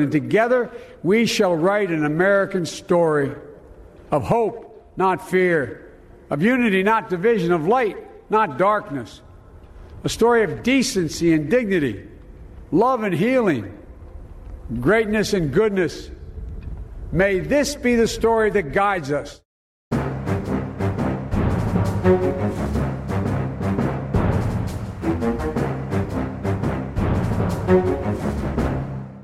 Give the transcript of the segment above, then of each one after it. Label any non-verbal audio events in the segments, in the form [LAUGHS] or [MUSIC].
And together we shall write an American story of hope, not fear, of unity, not division, of light, not darkness, a story of decency and dignity, love and healing, greatness and goodness. May this be the story that guides us.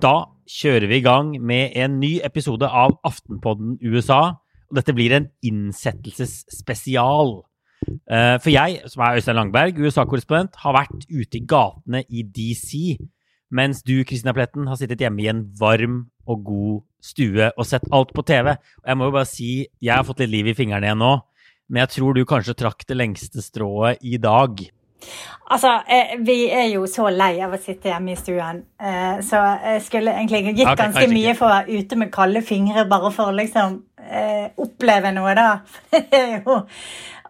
Da kjører vi i gang med en ny episode av Aftenpodden USA. Og dette blir en innsettelsesspesial. Eh, For jeg, som er Øystein Langberg, USA-korrespondent, har vært ute i gatene i DC, mens du, Kristina Pletten, har sittet hjemme i en varm og god stue og sett alt på TV. Og jeg må jo bare si, jeg har fått litt liv i fingrene igjen nå, men jeg tror du kanskje trakk det lengste strået i dag. Altså, eh, vi er jo så lei av å sitte hjemme i stuen, eh, så jeg skulle egentlig gitt Ok, ganske mye for å være ute med kalde fingre, bare for å liksom eh, oppleve noe, da. [LAUGHS] Det er jo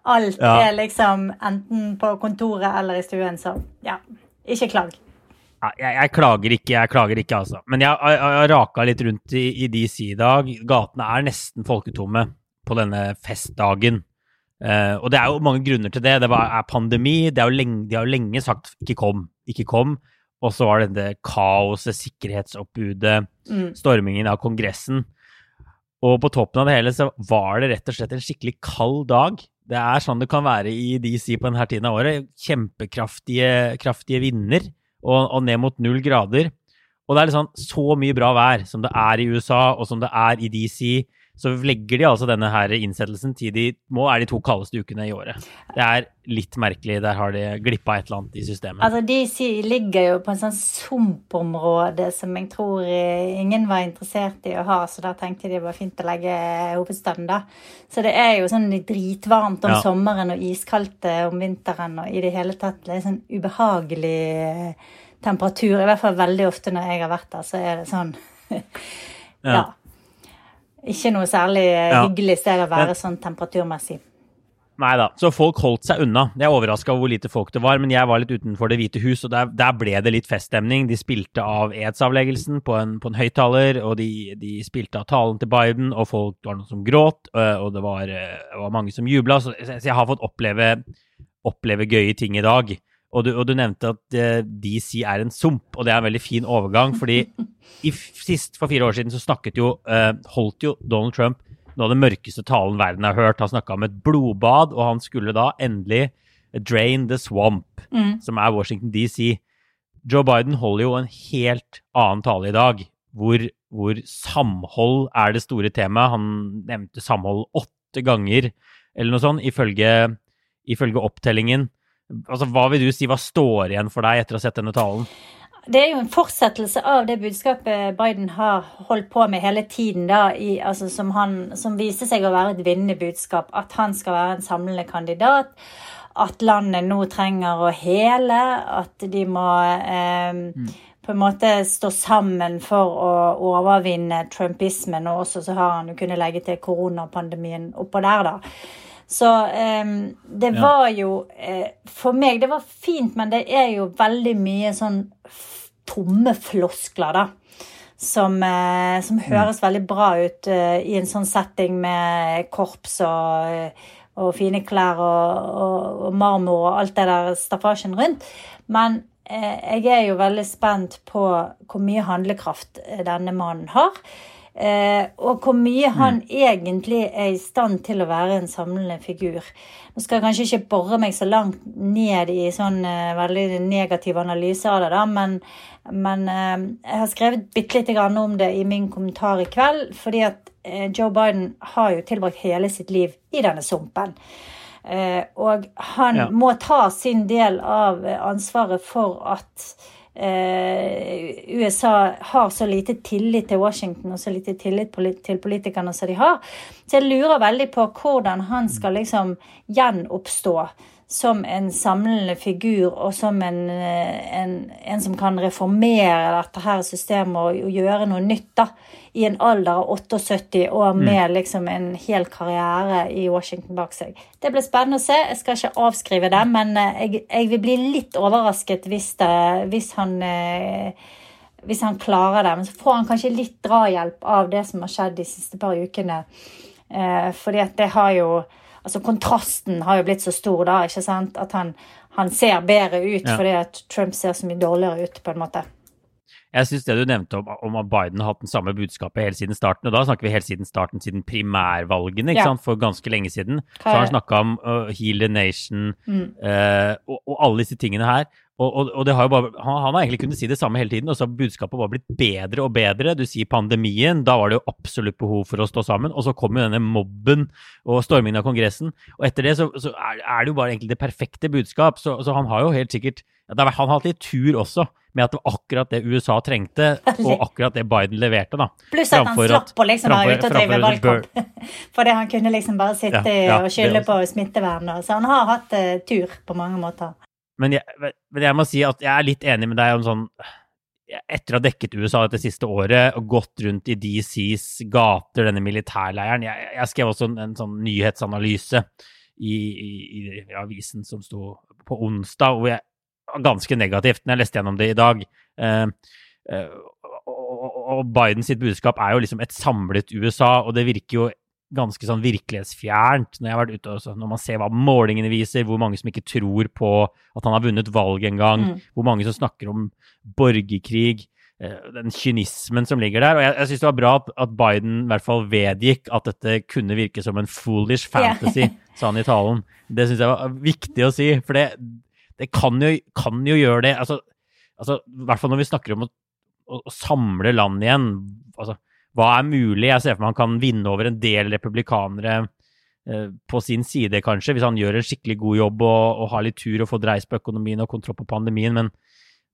Alt Ja. er liksom enten på kontoret eller i stuen, så ja. Ikke klag. Ja, jeg, jeg klager ikke, jeg klager ikke, altså. Men jeg har raka litt rundt i, i DC i dag. Gatene er nesten folketomme på denne festdagen. Eh, og det er jo mange grunner til det. Det var, er pandemi. Det er jo lenge, de har jo lenge sagt 'ikke kom', ikke kom. Og så var det dette kaoset, sikkerhetsoppbudet, Mm. stormingen av Kongressen. Og på toppen av det hele så var det rett og slett en skikkelig kald dag. Det er sånn det kan være i DC på denne tiden av året. Kjempekraftige kraftige vinder og, og ned mot null grader. Og det er liksom så mye bra vær som det er i USA, og som det er i DC. Så legger de altså denne her innsettelsen til de må er de to kaldeste ukene i året. Det er litt merkelig. Der har de glippa et eller annet i systemet. Altså, De ligger jo på en sånn sumpområde som jeg tror eh, ingen var interessert i å ha, så da tenkte de det var fint å legge hovedstaden, da. Så det er jo sånn dritvarmt om Ja. sommeren og iskaldt eh, om vinteren og i det hele tatt Det er sånn ubehagelig eh, temperatur. I hvert fall veldig ofte når jeg har vært der, så er det sånn [LAUGHS] Ja. Ja. Ikke noe særlig eh, Ja. hyggelig sted å være sånn temperaturmessig. Nei da. Så folk holdt seg unna. Jeg er overraska over hvor lite folk det var, men jeg var litt utenfor Det hvite hus, og der, der ble det litt feststemning. De spilte av edsavleggelsen på en, på en høyttaler, og de, de spilte av talen til Biden, og folk var noen som gråt, og det var, var mange som jubla. Så, så jeg har fått oppleve, oppleve gøye ting i dag. Og du, og du nevnte at eh, DC er en sump, og det er en veldig fin overgang, fordi [LAUGHS] i sist for fire år siden så snakket jo, eh, holdt jo Donald Trump noe av den mørkeste talen verden har hørt. Han snakka om et blodbad, og han skulle da endelig drain the swamp, Mm. som er Washington DC. Joe Biden holder jo en helt annen tale i dag, hvor, hvor samhold er det store temaet. Han nevnte samhold åtte ganger, eller noe sånt, ifølge, ifølge opptellingen. Altså, Hva vil du si, hva står igjen for deg etter å ha sett denne talen? Det er jo en fortsettelse av det budskapet Biden har holdt på med hele tiden, da, i, altså som, han, som viste seg å være et vinnende budskap. At han skal være en samlende kandidat. At landet nå trenger å hele. At de må eh, på en måte stå sammen for å overvinne trumpismen. Og også så har han jo kunnet legge til koronapandemien oppå der, da. Så eh, det var jo eh, For meg, det var fint, men det er jo veldig mye sånn tomme floskler, da. Som, eh, som høres veldig bra ut eh, i en sånn setting med korps og, eh, og fine klær og, og, og marmor og alt det der staffasjen rundt. Men eh, jeg er jo veldig spent på hvor mye handlekraft denne mannen har. Eh, og hvor mye han egentlig er i stand til å være en samlende figur. Nå skal jeg kanskje ikke bore meg så langt ned i sånn eh, veldig negativ analyse av det, da, men, men eh, jeg har skrevet bitte lite grann om det i min kommentar i kveld, fordi at eh, Joe Biden har jo tilbrakt hele sitt liv i denne sumpen. Eh, og han Ja. må ta sin del av eh, ansvaret for at USA har så lite tillit til Washington og så lite tillit til politikerne som de har. Så jeg lurer veldig på hvordan han skal liksom gjenoppstå som en samlende figur og som en, eh, en, en som kan reformere dette her systemet og, gjøre noe nytt da, i en alder av 78 og med liksom en hel karriere i Washington bak seg. Det blir spennende å se. Jeg skal ikke avskrive det, men eh, jeg, jeg vil bli litt overrasket hvis, det, hvis han eh, hvis han klarer det. Men så får han kanskje litt drahjelp av det som har skjedd de siste par ukene. Eh, fordi at det har jo Altså kontrasten har jo blitt så stor da, ikke sant? At han, han ser bedre ut ja. fordi at Trump ser så mye dårligere ut, på en måte. Jeg syns det du nevnte om, om, at Biden har hatt den samme budskapet helt siden starten, og da snakker vi helt siden starten, siden primærvalgene, ikke ja. sant, for ganske lenge siden. Så har han snakka om uh, Heal the Nation mm. uh, og, og, alle disse tingene her. Og, og, og har bare, han, han, har egentlig kunnet si det samme hele tiden, og så har budskapet bare blitt bedre og bedre. Du sier pandemien, da var det jo absolutt behov for å stå sammen. Og så kommer jo denne mobben og stormingen av Kongressen. Og etter det så, så er, er, det jo bare egentlig det perfekte budskap. Så, så han har jo helt sikkert Han har hatt litt tur også med at det var akkurat det USA trengte, og [LAUGHS] akkurat det Biden leverte. da. Pluss at han slapp å liksom være ute og drive valgkamp. [LAUGHS] Fordi han kunne liksom bare sitte ja, ja, og skylde på smittevern. Så han har hatt uh, tur på mange måter. Men jeg, men jeg, må si at jeg er litt enig med deg om sånn Etter å ha dekket USA dette siste året og gått rundt i DCs gater, denne militærleiren Jeg, jeg skrev også en, en sånn nyhetsanalyse i, i, i, avisen som sto på onsdag, hvor jeg ganske negativt når jeg leste gjennom det i dag. Uh, uh, og Biden sitt budskap er jo liksom et samlet USA, og det virker jo ganske sånn virkelighetsfjernt når jeg har vært ute også, når man ser hva målingene viser, hvor mange som ikke tror på at han har vunnet valget engang, mm. hvor mange som snakker om borgerkrig, eh, den kynismen som ligger der. Og jeg, jeg syns det var bra at, at, Biden i hvert fall vedgikk at dette kunne virke som en foolish fantasy, yeah. sa han i talen. Det syns jeg var viktig å si, for det, det kan, jo, kan jo, gjøre det. Altså, altså, I hvert fall når vi snakker om å, å, å samle land igjen. altså hva er mulig? Jeg ser for meg han kan vinne over en del republikanere eh, på sin side, kanskje, hvis han gjør en skikkelig god jobb og, og har litt tur og får dreis på økonomien og kontroll på pandemien. Men,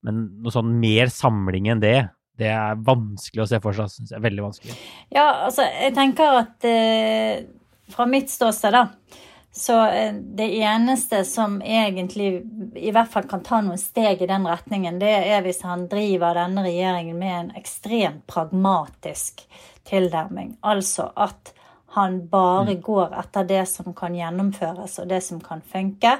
men, noe sånn mer samling enn det, det er vanskelig å se for seg. Synes jeg er veldig vanskelig. Ja, altså, jeg tenker at eh, fra mitt ståsted, da så eh, det eneste som egentlig i hvert fall kan ta noen steg i den retningen, det er hvis han driver denne regjeringen med en ekstremt pragmatisk tilnærming. Altså at han bare mm. går etter det som kan gjennomføres, og det som kan funke.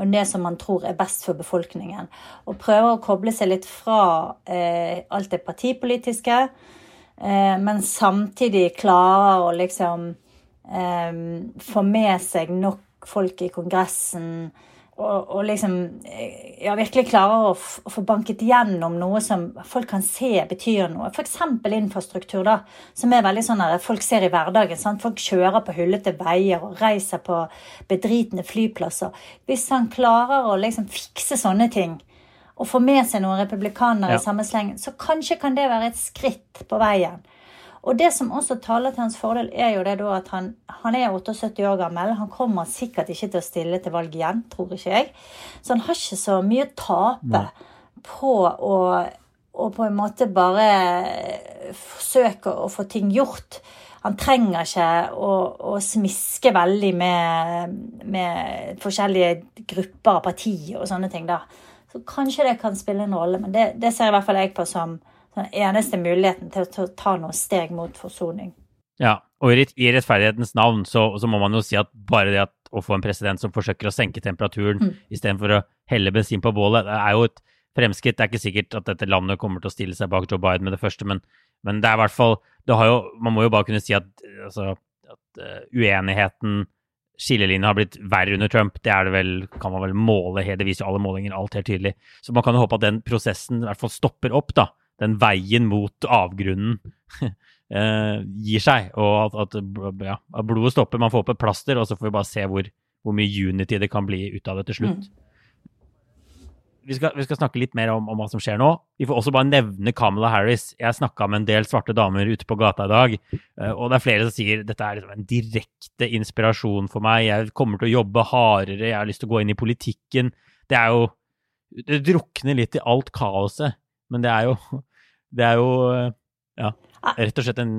Og det som han tror er best for befolkningen. Og prøver å koble seg litt fra eh, alt det partipolitiske, eh, men samtidig klarer å liksom få med seg nok folk i Kongressen og, og liksom eh, ja, virkelig klarer å, å, få banket gjennom noe som folk kan se betyr noe. F.eks. infrastruktur, da, som er veldig sånn at folk ser i hverdagen. Sant? Folk kjører på hullete veier og reiser på bedritne flyplasser. Hvis han klarer å liksom fikse sånne ting, og få med seg noen republikanere ja. i samme sleng, så kanskje kan det være et skritt på veien. Og det som også taler til hans fordel, er jo det da at han, han er 78 år gammel. Han kommer sikkert ikke til å stille til valg igjen, tror ikke jeg. Så han har ikke så mye å tape på å, og på en måte bare forsøke å få ting gjort. Han trenger ikke å, å smiske veldig med, med, forskjellige grupper av partier og sånne ting. da. Så kanskje det kan spille en rolle, men det, det ser i hvert fall jeg på som den eneste muligheten til å ta noen steg mot forsoning. Ja, og i rettferdighetens navn så, så, må man jo si at bare det at å få en president som forsøker å senke temperaturen mm. istedenfor å helle bensin på bålet, det er jo et fremskritt. Det er ikke sikkert at dette landet kommer til å stille seg bak Joe Biden med det første, men, men det er i hvert fall jo, Man må jo bare kunne si at, altså, at uh, uenigheten skillelinjen har blitt verre under Trump. Det er det vel, kan man vel måle, det viser jo alle målinger alt helt tydelig. Så man kan jo håpe at den prosessen i hvert fall stopper opp, da den veien mot avgrunnen [LAUGHS] eh, gir seg, og at, at, ja, at, blodet stopper. Man får opp et plaster, og så får vi bare se hvor, hvor mye unity det kan bli ut av det til slutt. Mm. Vi, skal, vi skal, snakke litt mer om, om, hva som skjer nå. Vi får også bare nevne Kamala Harris. Jeg snakka med en del svarte damer ute på gata i dag, eh, og det er flere som sier dette er liksom en direkte inspirasjon for meg. Jeg kommer til å jobbe hardere, jeg har lyst til å gå inn i politikken. Det er jo Det drukner litt i alt kaoset, men det er jo det er jo ja, ah. rett og slett en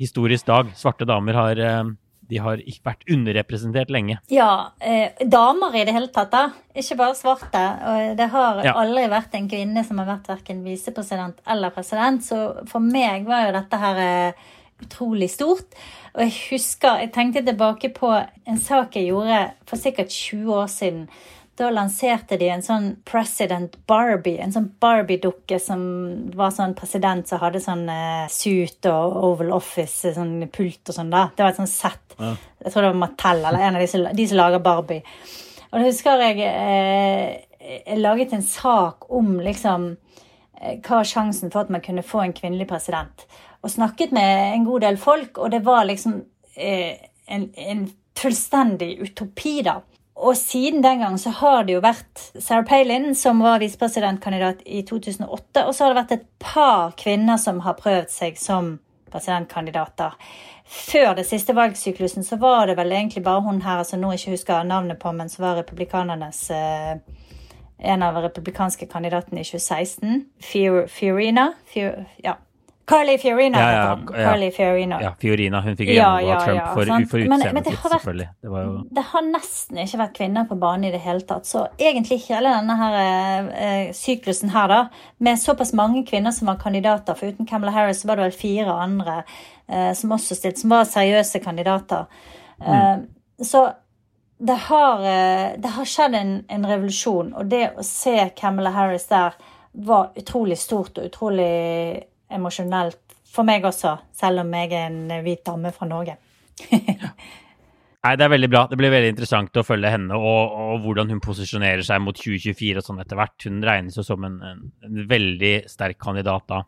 historisk dag. Svarte damer har eh, de har vært underrepresentert lenge. Ja, eh, damer i det hele tatt, da. Ikke bare svarte. Og det har ja. aldri vært en kvinne som har vært verken visepresident eller president, så for meg var jo dette her eh, utrolig stort. Og jeg husker, jeg tenkte tilbake på en sak jeg gjorde for sikkert 20 år siden, Da lanserte de en sånn President Barbie, en sånn Barbie-dukke som var sånn president som hadde sånn uh, suit og Oval Office, sånn pult og sånn da. Det var et sånt sett. Ja. Jeg tror det var Mattel eller en av de som, de som lager Barbie. Og da husker jeg eh, jeg laget en sak om liksom eh, hva er sjansen for at man kunne få en kvinnelig president. Og snakket med en god del folk, og det var liksom eh, en, en fullstendig utopi, da. Og siden den gang så har det jo vært Sarah Palin, som var visepresidentkandidat i 2008, og så har det vært et par kvinner som har prøvd seg som presidentkandidater. Før det siste valgsyklusen så var det vel egentlig bare hun her, altså nå ikke husker navnet på, men som var republikanernes eh, en av republikanske kandidatene i 2016, Fiorina. Fior, ja, Carly Fiorina. Ja, ja, ja. Carly Fiorina. ja, Fiorina. Hun fikk gjennomgå ja, Trump for, for utseendet sitt, selvfølgelig. Det, jo... det, har nesten ikke vært kvinner på banen i det hele tatt. Så egentlig ikke hele denne her, eh, syklusen her, da, med såpass mange kvinner som var kandidater, for uten Camelot Harris så var det vel fire andre eh, som også stilte, som var seriøse kandidater. Mm. Eh, så det har, eh, det har skjedd en, en, revolusjon, og det å se Camelot Harris der var utrolig stort og utrolig emosjonelt for meg også, selv om jeg er en hvit dame fra Norge. Nei, Det er veldig bra. Det blir veldig interessant å følge henne og, og hvordan hun posisjonerer seg mot 2024 og sånn etter hvert. Hun regnes jo som en, en, en, veldig sterk kandidat da.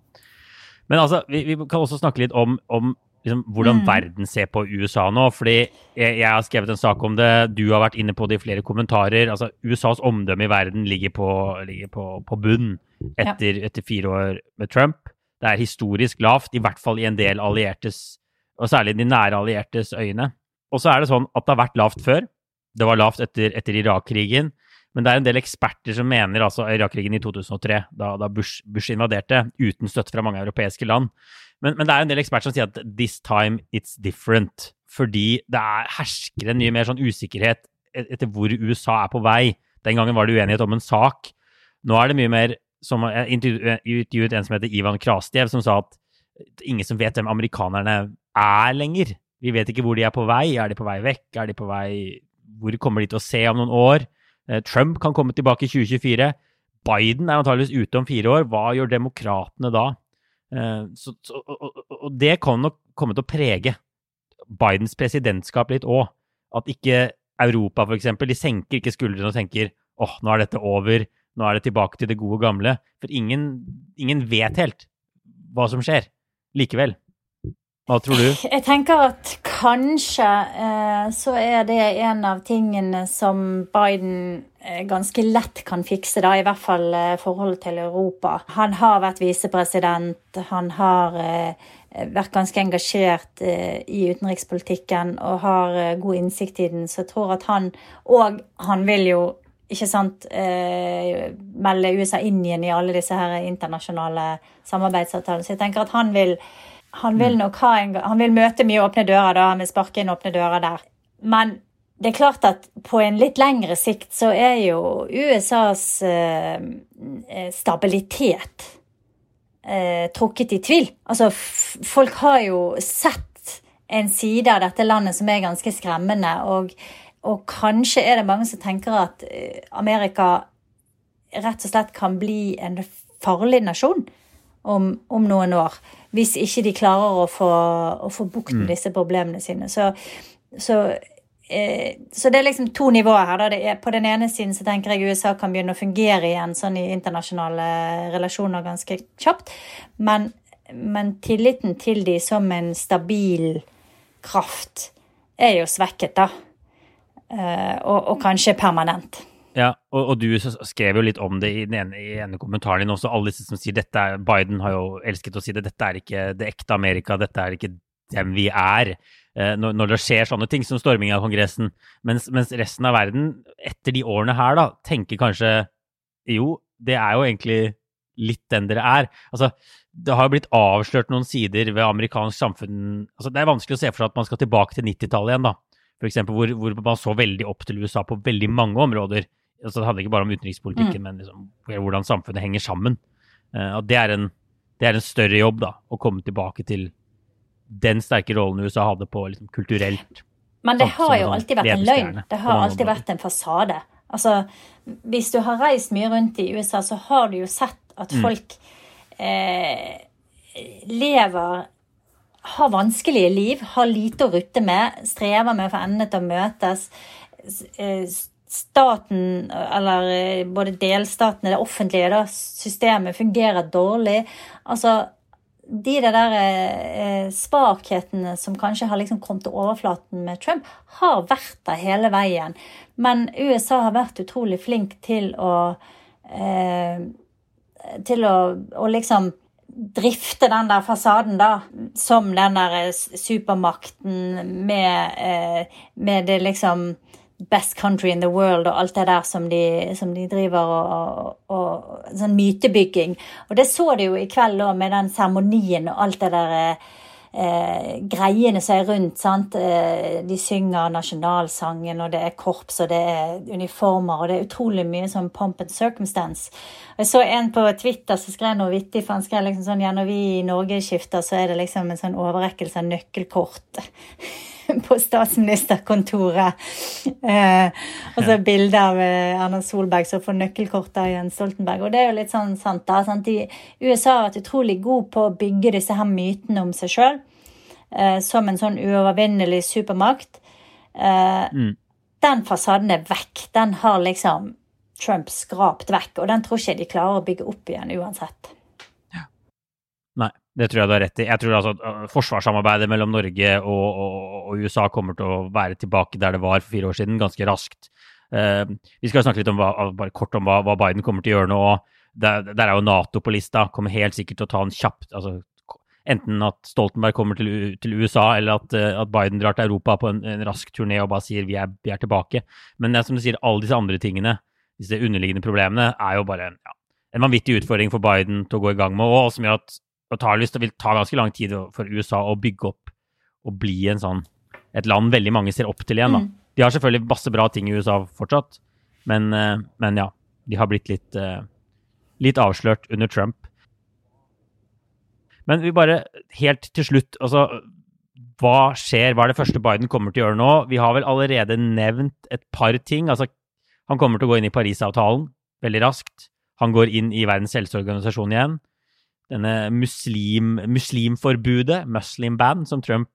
Men altså, vi, vi kan også snakke litt om, om liksom, hvordan mm. verden ser på USA nå. fordi jeg, jeg, har skrevet en sak om det, du har vært inne på det i flere kommentarer. altså USAs omdømme i verden ligger på, ligger på, på bunn etter, ja. etter, fire år med Trump. Det er historisk lavt, i hvert fall i en del alliertes, og særlig de nære alliertes øyne. Og så er det sånn at det har vært lavt før. Det var lavt etter, etter Irak-krigen. Men det er en del eksperter som mener altså Irak-krigen i 2003, da, da Bush, Bush, invaderte, uten støtte fra mange europeiske land. Men, men, det er en del eksperter som sier at this time it's different. Fordi det er, hersker en mye mer sånn usikkerhet etter hvor USA er på vei. Den gangen var det uenighet om en sak. Nå er det mye mer som Jeg intervjuet en som heter Ivan Krastjev, som sa at ingen som vet hvem amerikanerne er lenger. Vi vet ikke hvor de er på vei. Er de på vei vekk? Er de på vei Hvor kommer de til å se om noen år? Eh, Trump kan komme tilbake i 2024. Biden er antageligvis ute om fire år. Hva gjør demokratene da? Eh, så, så, og, og, det kan nok komme til å prege Bidens presidentskap litt òg. At ikke Europa, eksempel, de senker ikke skuldrene og tenker åh, oh, nå er dette over, nå er det tilbake til det gode gamle. For ingen, ingen vet helt hva som skjer likevel. Hva tror du? Jeg tenker at kanskje eh, så er det en av tingene som Biden eh, ganske lett kan fikse, da, i hvert fall eh, forholdet til Europa. Han har vært visepresident, han har eh, vært ganske engasjert eh, i utenrikspolitikken og har god innsikt i den, så jeg tror at han Og han vil jo ikke sant, melde USA inn igjen i alle disse her internasjonale samarbeidsavtalene. Så jeg tenker at han vil han vil mm. nok ha en, han vil møte mye åpne dører da, han vil sparke inn åpne dører der. Men det er klart at på en litt lengre sikt så er jo USAs eh, eh, stabilitet eh, trukket i tvil. Altså, folk har jo sett en side av dette landet som er ganske skremmende, og, og kanskje er det mange som tenker at eh, Amerika rett og slett kan bli en farlig nasjon om, om noen år hvis ikke de klarer å få, å få bukt med mm. disse problemene sine. Så, så, eh, så, det er liksom to nivåer her. Er, på den ene siden så tenker jeg USA kan begynne å fungere igjen sånn i internasjonale relasjoner ganske kjapt. Men, men tilliten til de som en stabil kraft er jo svekket, da. Eh, og, og kanskje permanent. Ja, og, og, du skrev jo litt om det i den ene, i ene kommentaren din også. Alle disse som sier dette er Biden har jo elsket å si det. Dette er ikke det ekte Amerika. Dette er ikke dem vi er. Eh, når, når, det skjer sånne ting som storming av Kongressen. Mens, mens, resten av verden, etter de årene her, da, tenker kanskje jo, det er jo egentlig litt den dere er. Altså, det har jo blitt avslørt noen sider ved amerikansk samfunn altså, Det er vanskelig å se for seg at man skal tilbake til 90-tallet igjen, da. Eksempel, hvor, hvor man så veldig opp til USA på veldig mange områder altså Det handler ikke bare om utenrikspolitikken, mm. men liksom, hvordan samfunnet henger sammen. Uh, det, er en, det, er en, større jobb da, å komme tilbake til den sterke rollen USA hadde på liksom, kulturelt. Men det har jo alltid vært en løgn. Det har alltid vært en fasade. Altså, hvis du har reist mye rundt i USA, så har du jo sett at folk eh, lever har vanskelige liv, har lite å rutte med, strever med å få endene til å møtes. Eh, Staten, eller eh, både delstatene, det offentlige da, systemet, fungerer dårlig. Altså, de der eh, svakhetene som kanskje har liksom kommet til overflaten med Trump, har vært der hele veien. Men USA har vært utrolig flink til å Til å, å liksom drifte den der fasaden, da, som den der supermakten med, eh, med det liksom Best country in the world og alt det der som de, som de driver og, og, og, Sånn mytebygging. Og det så de jo i kveld òg, med den seremonien og alt det der eh, greiene som er rundt. sant? Eh, de synger nasjonalsangen, og det er korps, og det er uniformer, og det er utrolig mye sånn pomp and circumstance. Jeg så en på Twitter som skrev noe vittig, for han skrev liksom sånn ja, når vi i Norge skifter, så er det liksom en sånn overrekkelse av nøkkelkort. [LAUGHS] [LAUGHS] på statsministerkontoret. Eh, og så bilde av eh, Erna Solberg som får nøkkelkortet av Jens Stoltenberg. Og det er jo litt sånn sant, da. Sant? De, USA har vært utrolig god på å bygge disse her mytene om seg sjøl eh, som en sånn uovervinnelig supermakt. Eh, mm. Den fasaden er vekk. Den har liksom Trump skrapt vekk. Og den tror ikke de klarer å bygge opp igjen uansett. Ja. Nei, det tror jeg du har rett i. Jeg tror altså at øh, forsvarssamarbeidet mellom Norge og, og, og, USA kommer til å være tilbake der det var for fire år siden, ganske raskt. Eh, vi skal snakke litt om hva, bare kort om hva, hva, Biden kommer til å gjøre nå. Der, der, er jo Nato på lista. Kommer helt sikkert til å ta en kjapt altså, Enten at Stoltenberg kommer til, til USA, eller at, uh, at, Biden drar til Europa på en, en rask turné og bare sier vi er, vi er tilbake. Men det er som du sier, alle disse andre tingene, disse underliggende problemene, er jo bare ja, en vanvittig utfordring for Biden til å gå i gang med, og som gjør at det vil ta ganske lang tid for USA å bygge opp og bli en sånn, et land veldig mange ser opp til igjen. da. Mm. De har selvfølgelig masse bra ting i USA fortsatt, men, eh, men ja. De har blitt litt, eh, litt avslørt under Trump. Men vi bare helt til slutt altså, Hva skjer? Hva er det første Biden kommer til å gjøre nå? Vi har vel allerede nevnt et par ting. altså Han kommer til å gå inn i Parisavtalen veldig raskt. Han går inn i Verdens helseorganisasjon igjen denne muslim, muslimforbudet, muslim ban, som Trump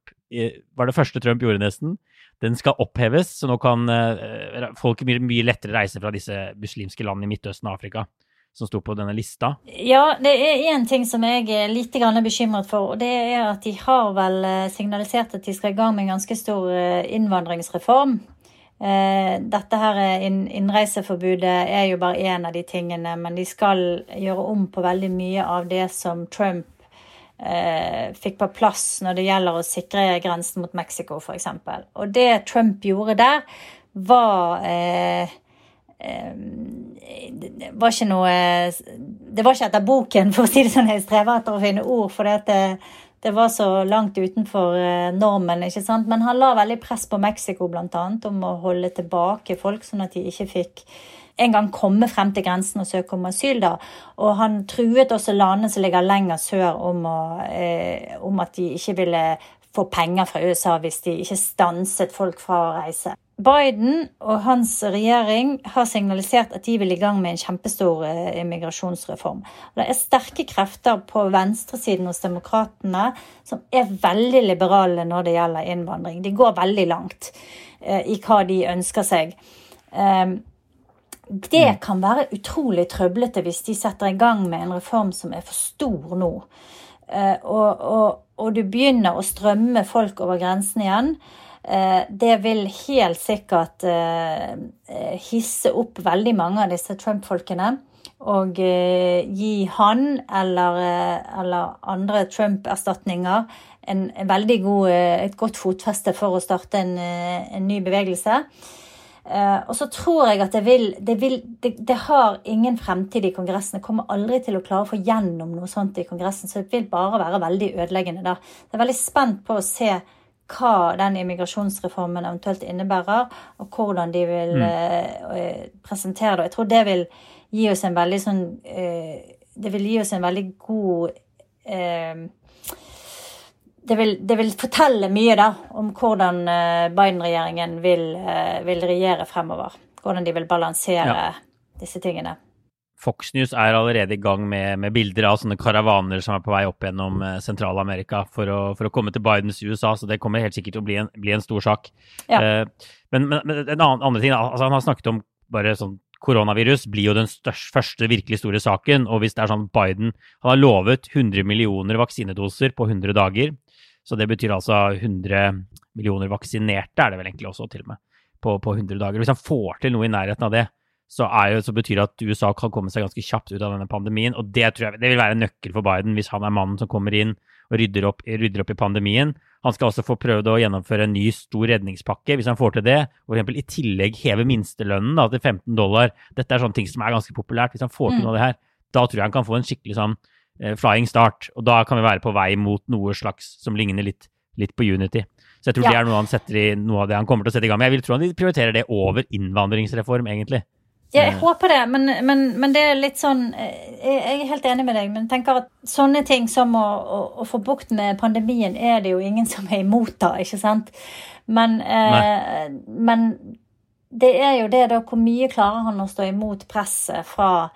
var det første Trump gjorde, nesten, den skal oppheves. Så nå kan uh, folk mye, mye, lettere reise fra disse muslimske landene i Midtøsten og Afrika som sto på denne lista? Ja, det er én ting som jeg er litt bekymret for. og Det er at de har vel eh, signalisert at de skal i gang med en ganske stor eh, innvandringsreform. Eh, dette her innreiseforbudet er jo bare én av de tingene, men de skal gjøre om på veldig mye av det som Trump eh, fikk på plass når det gjelder å sikre grensen mot Mexico, f.eks. Og det Trump gjorde der, var eh, eh, det var ikke noe Det var ikke etter boken, for å si det sånn. Jeg strever etter å finne ord, for det, det var så langt utenfor eh, normen. ikke sant? Men han la veldig press på Mexico annet, om å holde tilbake folk, sånn at de ikke fikk en gang komme frem til grensen og søke om asyl. da. Og han truet også landene som ligger lenger sør, om, å, eh, om at de ikke ville få penger fra USA hvis de ikke stanset folk fra å reise. Biden og hans regjering har signalisert at de vil i gang med en kjempestor eh, immigrasjonsreform. Det er sterke krefter på venstresiden hos demokratene som er veldig liberale når det gjelder innvandring. De går veldig langt eh, i hva de ønsker seg. Ehm, det mm. kan være utrolig trøblete hvis de setter i gang med en reform som er for stor nå. Eh, og, og, og du begynner å strømme folk over grensen igjen. Eh, det vil helt sikkert eh, hisse opp veldig mange av disse Trump-folkene. Og eh, gi han eller, eller andre Trump-erstatninger god, et godt fotfeste for å starte en, en ny bevegelse. og så tror jeg at det vil, det, vil det, det, har ingen fremtid i Kongressen. Det kommer aldri til å klare å få gjennom noe sånt i Kongressen. Så det vil bare være veldig ødeleggende da. Jeg er veldig spent på å se hva den immigrasjonsreformen eventuelt innebærer, og hvordan de vil mm. uh, presentere det. Jeg tror det vil gi oss en veldig sånn uh, Det vil gi oss en veldig god det vil, det vil, fortelle mye da, om hvordan Biden-regjeringen vil, vil, regjere fremover. hvordan de vil balansere ja. disse tingene. Fox News er allerede i gang med, med, bilder av sånne karavaner som er på vei opp gjennom eh, Sentral-Amerika for, for, å komme til Bidens USA, så det kommer helt sikkert til å bli en, bli en stor sak. Ja. Uh, men, men, men, en annen andre ting, altså han har snakket om bare sånn koronavirus blir jo den største, første virkelig store saken. Og hvis det er sånn Biden Han har lovet 100 millioner vaksinedoser på 100 dager. Så det betyr altså 100 millioner vaksinerte, er det vel egentlig også, til og med, på, på 100 dager. Hvis han får til noe i nærheten av det, så, er jo, så betyr det at USA kan komme seg ganske kjapt ut av denne pandemien. Og det tror jeg det vil være en nøkkel for Biden, hvis han er mannen som kommer inn og rydder opp, rydder opp i pandemien. Han skal også få prøvd å gjennomføre en ny stor redningspakke, hvis han får til det. Og for i tillegg heve minstelønnen da, til 15 dollar. Dette er sånne ting som er ganske populært. Hvis han får til mm. noe av det her, da tror jeg han kan få en skikkelig sånn eh, flying start. Og da kan vi være på vei mot noe slags som ligner litt, litt på Unity. Så jeg tror ja. det er noe i, noe av det han kommer til å sette i gang med. Jeg vil tro han prioriterer det over innvandringsreform, egentlig. Ja, jeg håper det, men, men, men, det er litt sånn eh, Jeg er helt enig med deg, men tenker at sånne ting som å, å, å, få bukt med pandemien, er det jo ingen som er imot da, ikke sant? Men, eh, men det er jo det, da. Hvor mye klarer han å stå imot presset fra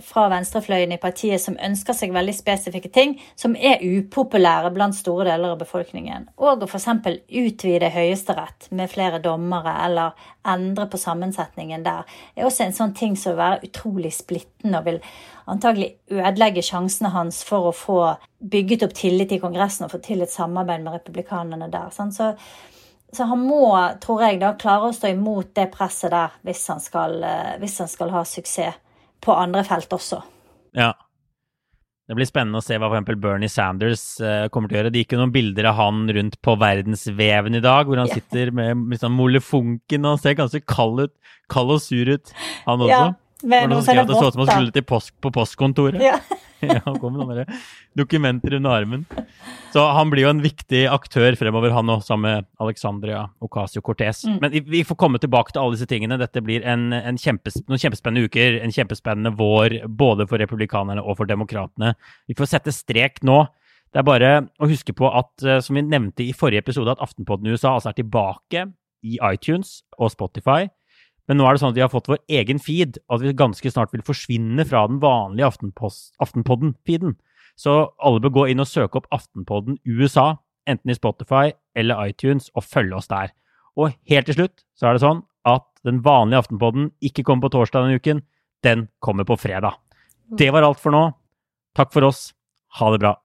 fra venstrefløyen i partiet som ønsker seg veldig spesifikke ting som er upopulære blant store deler av befolkningen. Og å f.eks. utvide Høyesterett med flere dommere eller endre på sammensetningen der, er også en sånn ting som vil være utrolig splittende og vil antagelig ødelegge sjansene hans for å få bygget opp tillit i Kongressen og få til et samarbeid med republikanerne der. Så, så han må, tror jeg, da klare å stå imot det presset der hvis han skal, eh, hvis han skal ha suksess på andre felt også. Ja. Det blir spennende å se hva f.eks. Bernie Sanders uh, kommer til å gjøre. Det gikk jo noen bilder av han rundt på verdensveven i dag, hvor han yeah. sitter med, med sånn molefonken og ser ganske kald ut. Kald og sur ut, han også. Ja. Sånne Det så ut som han skulle til post, på postkontoret. Ja. [LAUGHS] ja, han kom med noen dokumenter under armen. Så han blir jo en viktig aktør fremover, han òg, sammen med Alexandria Ocasio-Cortez. Mm. Men vi får komme tilbake til alle disse tingene. Dette blir en, en kjempes, noen kjempespennende uker, en kjempespennende vår både for republikanerne og for demokratene. Vi får sette strek nå. Det er bare å huske på at, eh, som vi nevnte i forrige episode, at Aftenpodden i USA altså er tilbake i iTunes og Spotify. Men nå er det sånn at vi har fått vår egen feed, og at vi ganske snart vil forsvinne fra den vanlige Aftenpodden-feeden. Så alle bør gå inn og søke opp Aftenpodden USA, enten i Spotify eller iTunes, og følge oss der. Og helt til slutt så er det sånn at den vanlige Aftenpodden ikke kommer på torsdag denne uken, den kommer på fredag. Det var alt for nå. Takk for oss. Ha det bra.